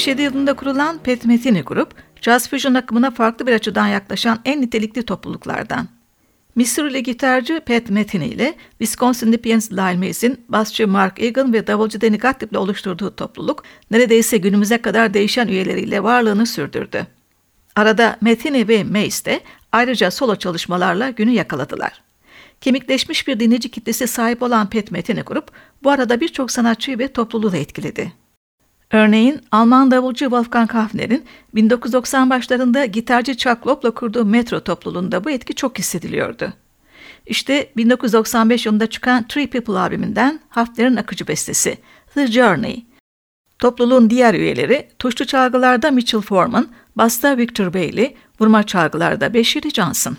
1977 yılında kurulan Pat Metheny Grup, Jazz Fusion akımına farklı bir açıdan yaklaşan en nitelikli topluluklardan. Missouri'li gitarcı Pat Metheny ile Wisconsin'li piyanist Lyle Mays'in basçı Mark Egan ve davulcu Danny Gottlieb ile oluşturduğu topluluk neredeyse günümüze kadar değişen üyeleriyle varlığını sürdürdü. Arada Metheny ve Mays de ayrıca solo çalışmalarla günü yakaladılar. Kemikleşmiş bir dinleyici kitlesi sahip olan Pat Metheny grup bu arada birçok sanatçıyı ve topluluğu da etkiledi. Örneğin Alman davulcu Wolfgang Hafner'in 1990 başlarında gitarcı Chuck Loeb'la kurduğu Metro topluluğunda bu etki çok hissediliyordu. İşte 1995 yılında çıkan Three People albümünden Hafner'in akıcı bestesi The Journey. Topluluğun diğer üyeleri tuşlu çalgılarda Mitchell Foreman, basta Victor Bailey, vurma çalgılarda Beşiri Johnson.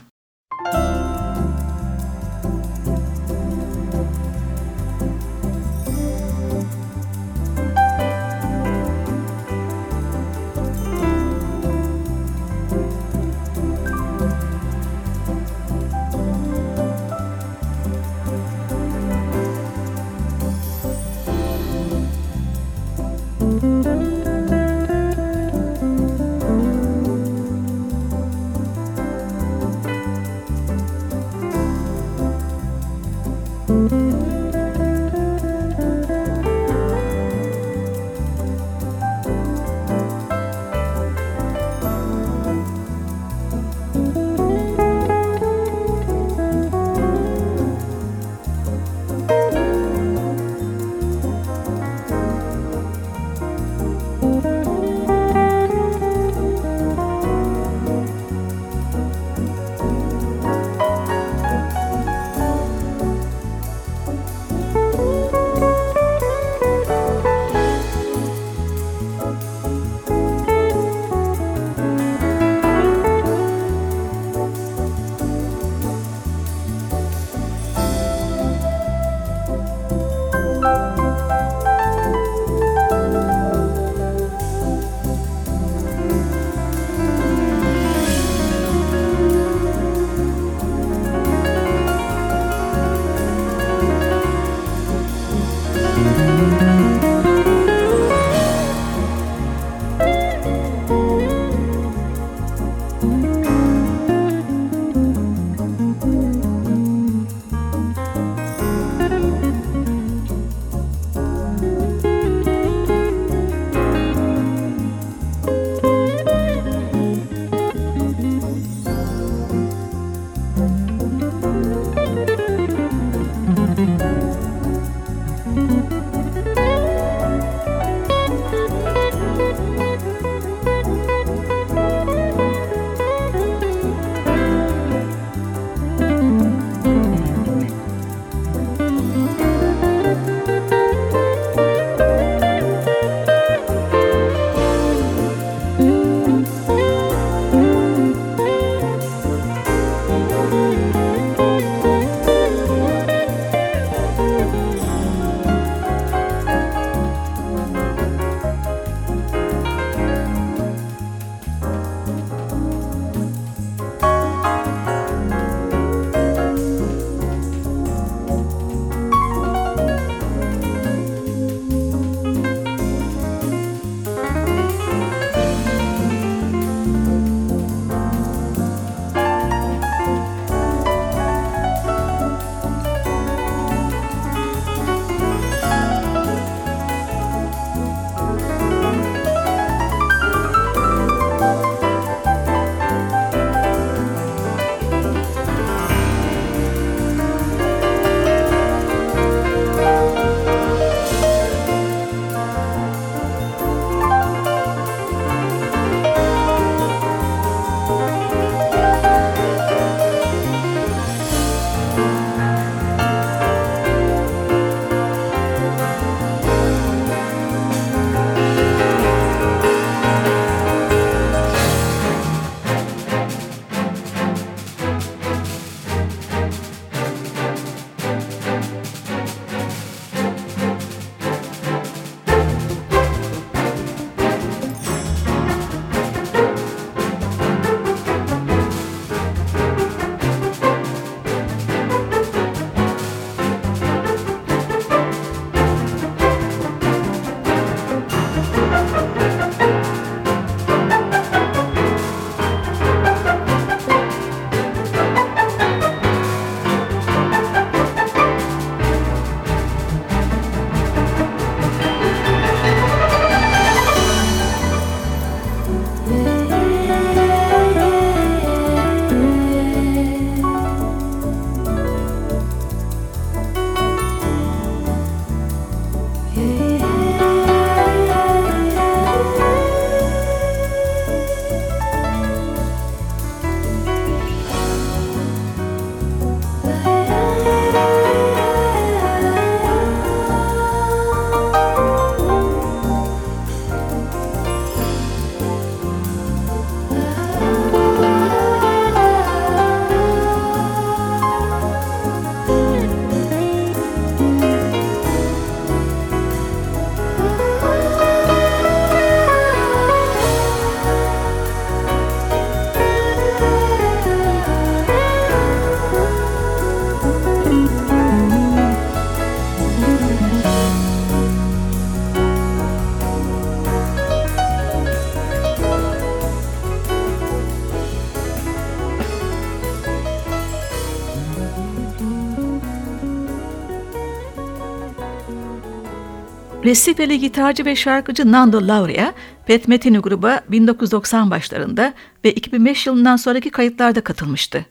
Resifeli gitarcı ve şarkıcı Nando Lauria, Pet Metheny gruba 1990 başlarında ve 2005 yılından sonraki kayıtlarda katılmıştı.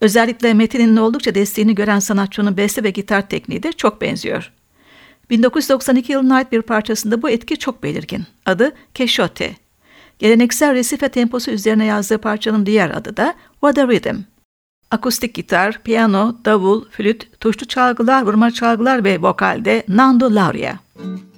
Özellikle Metin'in oldukça desteğini gören sanatçının beste ve gitar tekniği de çok benziyor. 1992 yılına ait bir parçasında bu etki çok belirgin. Adı Keşote. Geleneksel Resife temposu üzerine yazdığı parçanın diğer adı da What a Rhythm. Akustik gitar, piyano, davul, flüt, tuşlu çalgılar, vurma çalgılar ve vokalde Nando Lauria. Thank you.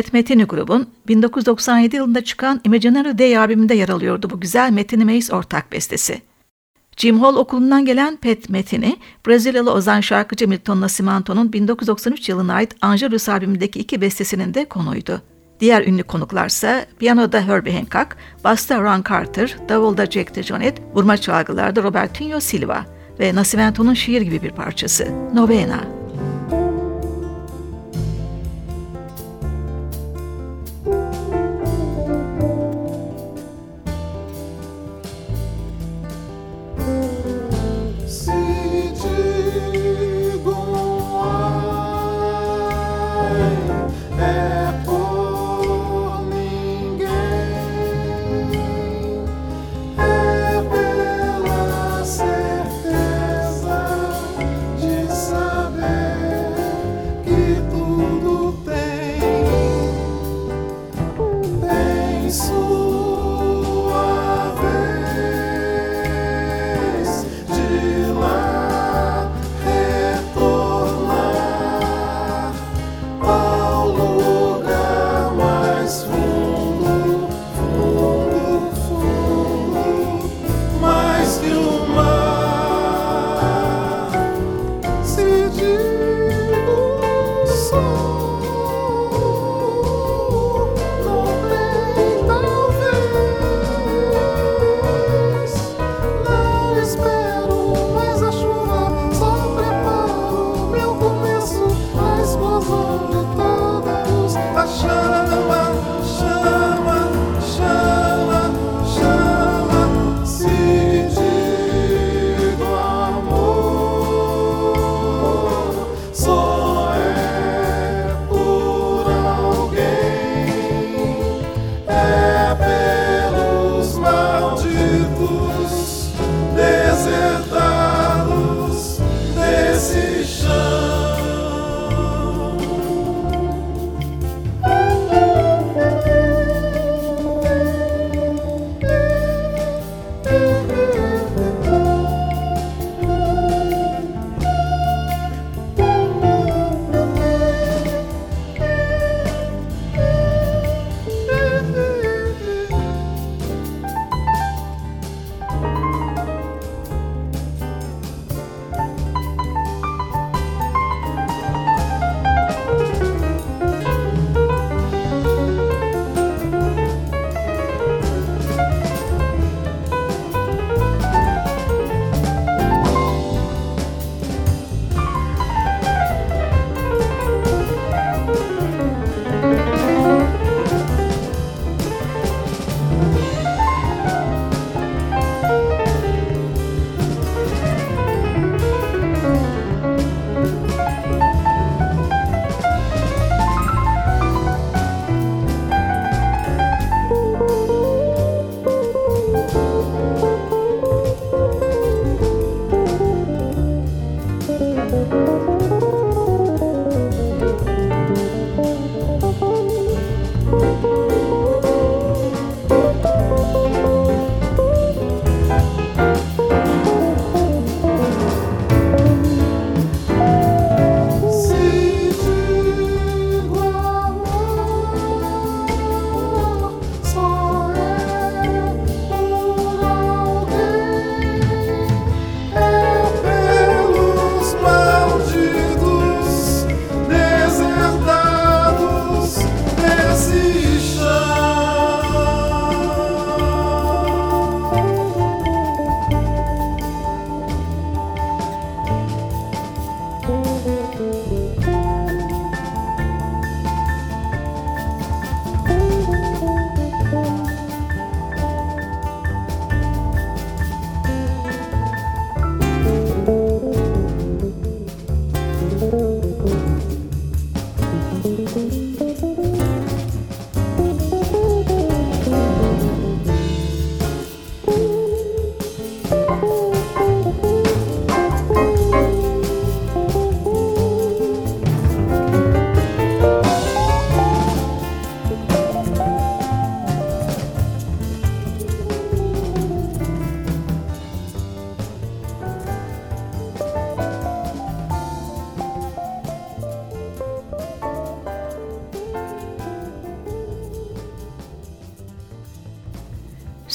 Pat Metheny grubun 1997 yılında çıkan Imaginary Day albümünde yer alıyordu bu güzel Metheny Mays ortak bestesi. Jim Hall okulundan gelen Pat Metheny, Brezilyalı ozan şarkıcı Milton Nascimento'nun 1993 yılına ait Angelus albümündeki iki bestesinin de konuydu. Diğer ünlü konuklarsa piyanoda Herbie Hancock, basta Ron Carter, davulda Jack DeJohnette, vurma çalgılarda Robertinho Silva ve Nascimento'nun şiir gibi bir parçası Novena.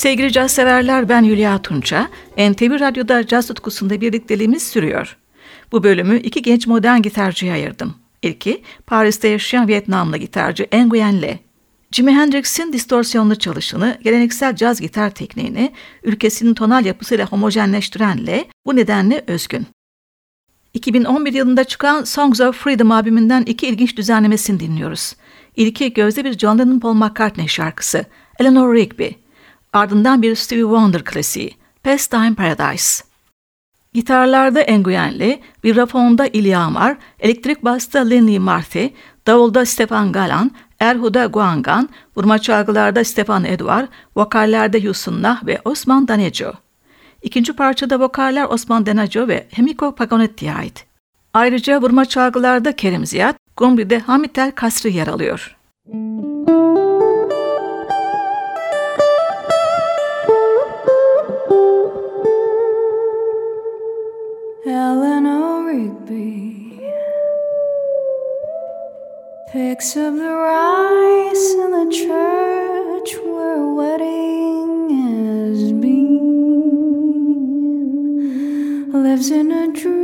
Sevgili caz severler ben Hülya Tunça. NTV Radyo'da caz tutkusunda birlikteliğimiz sürüyor. Bu bölümü iki genç modern gitarcıya ayırdım. İlki Paris'te yaşayan Vietnamlı gitarcı Nguyen Le. Jimi Hendrix'in distorsiyonlu çalışını, geleneksel caz gitar tekniğini ülkesinin tonal yapısıyla homojenleştiren Le bu nedenle özgün. 2011 yılında çıkan Songs of Freedom albümünden iki ilginç düzenlemesini dinliyoruz. İlki gözde bir John Lennon Paul McCartney şarkısı Eleanor Rigby. Ardından bir Stevie Wonder klasiği Pastime Paradise. Gitarlarda Nguyen bir rafonda İlya Amar, elektrik basta Lenny Marty, davulda Stefan Galan, erhuda Guangan, vurma çalgılarda Stefan Eduard, vokallerde Houston Nah ve Osman Danejo. İkinci parçada vokaller Osman Denaco ve Hemiko Pagonetti'ye ait. Ayrıca vurma çalgılarda Kerim Ziyad, Gombri'de Hamitel Kasri yer alıyor. Eleanor Rigby picks up the rice in the church where a wedding has been, lives in a dream,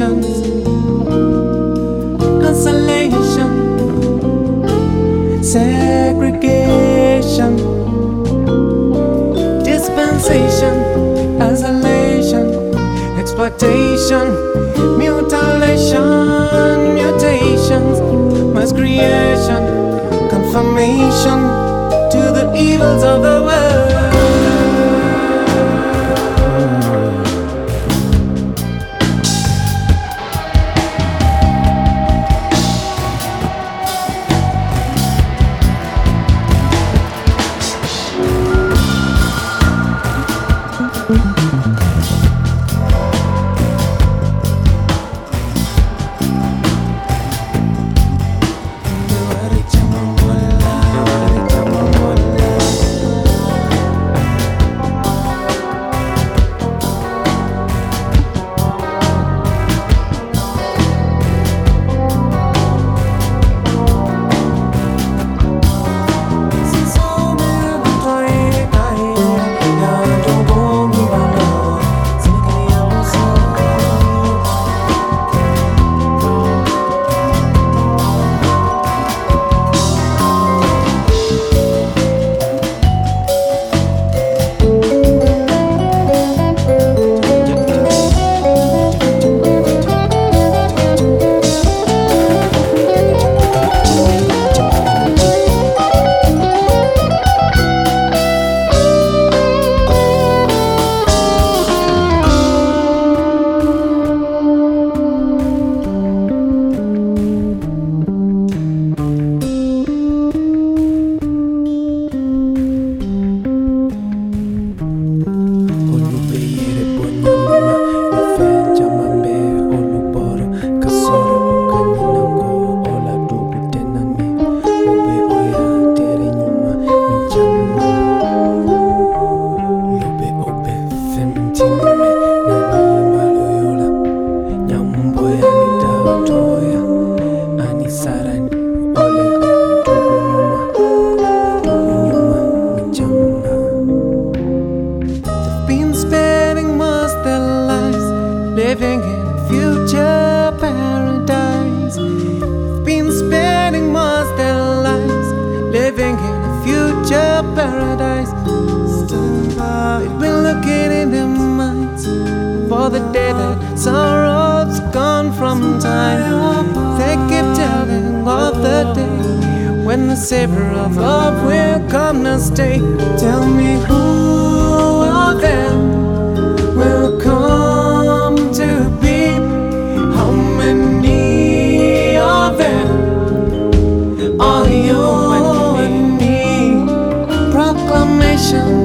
consolations, consolation, segregation, dispensation, isolation, exploitation, mutilation, mutations, mass creation, confirmation to the evils of the that sorrow's gone from time. They keep telling of the day when the savor of love will come to stay. Tell me who of them will come to be? How many of them are you and me? Proclamation.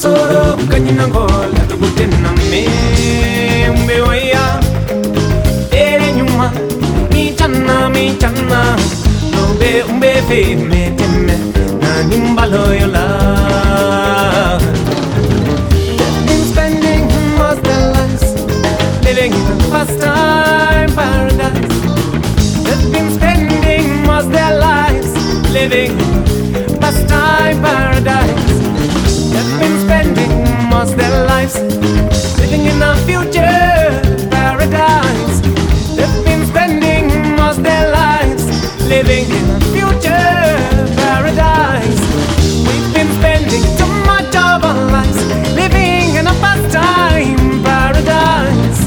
soro kanyina ngola tugutena membe waya. Ere nyuma, mi channa mi channa lobe umbe, fe, me temme na nimbalo yola Spending most of lives living even faster Living in a future paradise. They've been spending most their lives living in a future paradise. We've been spending too much living in a paradise.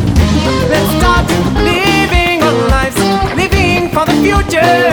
Let's start living our lives, living for the future.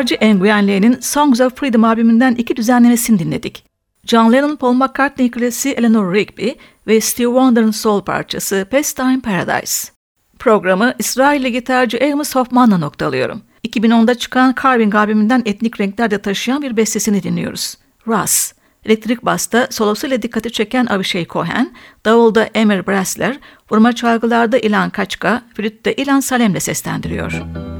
Gitarcı Nguyen Lee'nin Songs of Freedom albümünden iki düzenlemesini dinledik. John Lennon, Paul McCartney klasiği Eleanor Rigby ve Steve Wonder'ın soul parçası Pastime Paradise. Programı İsrailli gitarcı Amos Hoffman'la noktalıyorum. 2010'da çıkan Carving albümünden etnik renklerde taşıyan bir bestesini dinliyoruz. Russ. Elektrik basta solosuyla dikkati çeken Avishai Cohen, davulda Emir Brasler, vurma çalgılarda Ilan Kaçka, flütte Ilan Salem'le seslendiriyor. Müzik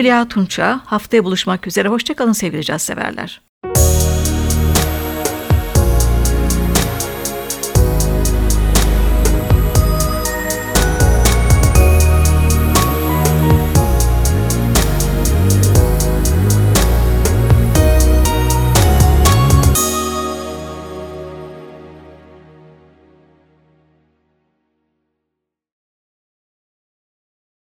Hülya Tunça. Haftaya buluşmak üzere. Hoşçakalın sevgili caz severler.